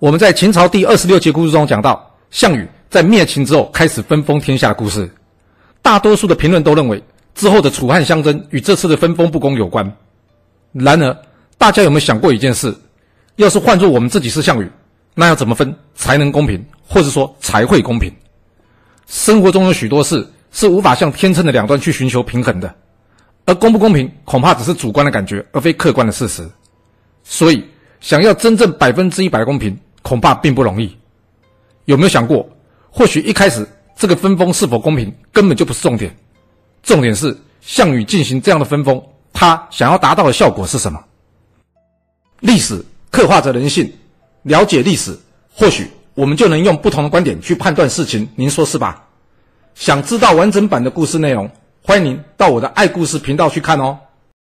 我们在秦朝第二十六节故事中讲到，项羽在灭秦之后开始分封天下的故事。大多数的评论都认为，之后的楚汉相争与这次的分封不公有关。然而，大家有没有想过一件事？要是换做我们自己是项羽，那要怎么分才能公平，或者说才会公平？生活中有许多事是无法向天秤的两端去寻求平衡的，而公不公平，恐怕只是主观的感觉，而非客观的事实。所以，想要真正百分之一百公平，恐怕并不容易，有没有想过？或许一开始这个分封是否公平根本就不是重点，重点是项羽进行这样的分封，他想要达到的效果是什么？历史刻画着人性，了解历史，或许我们就能用不同的观点去判断事情。您说是吧？想知道完整版的故事内容，欢迎您到我的爱故事频道去看哦。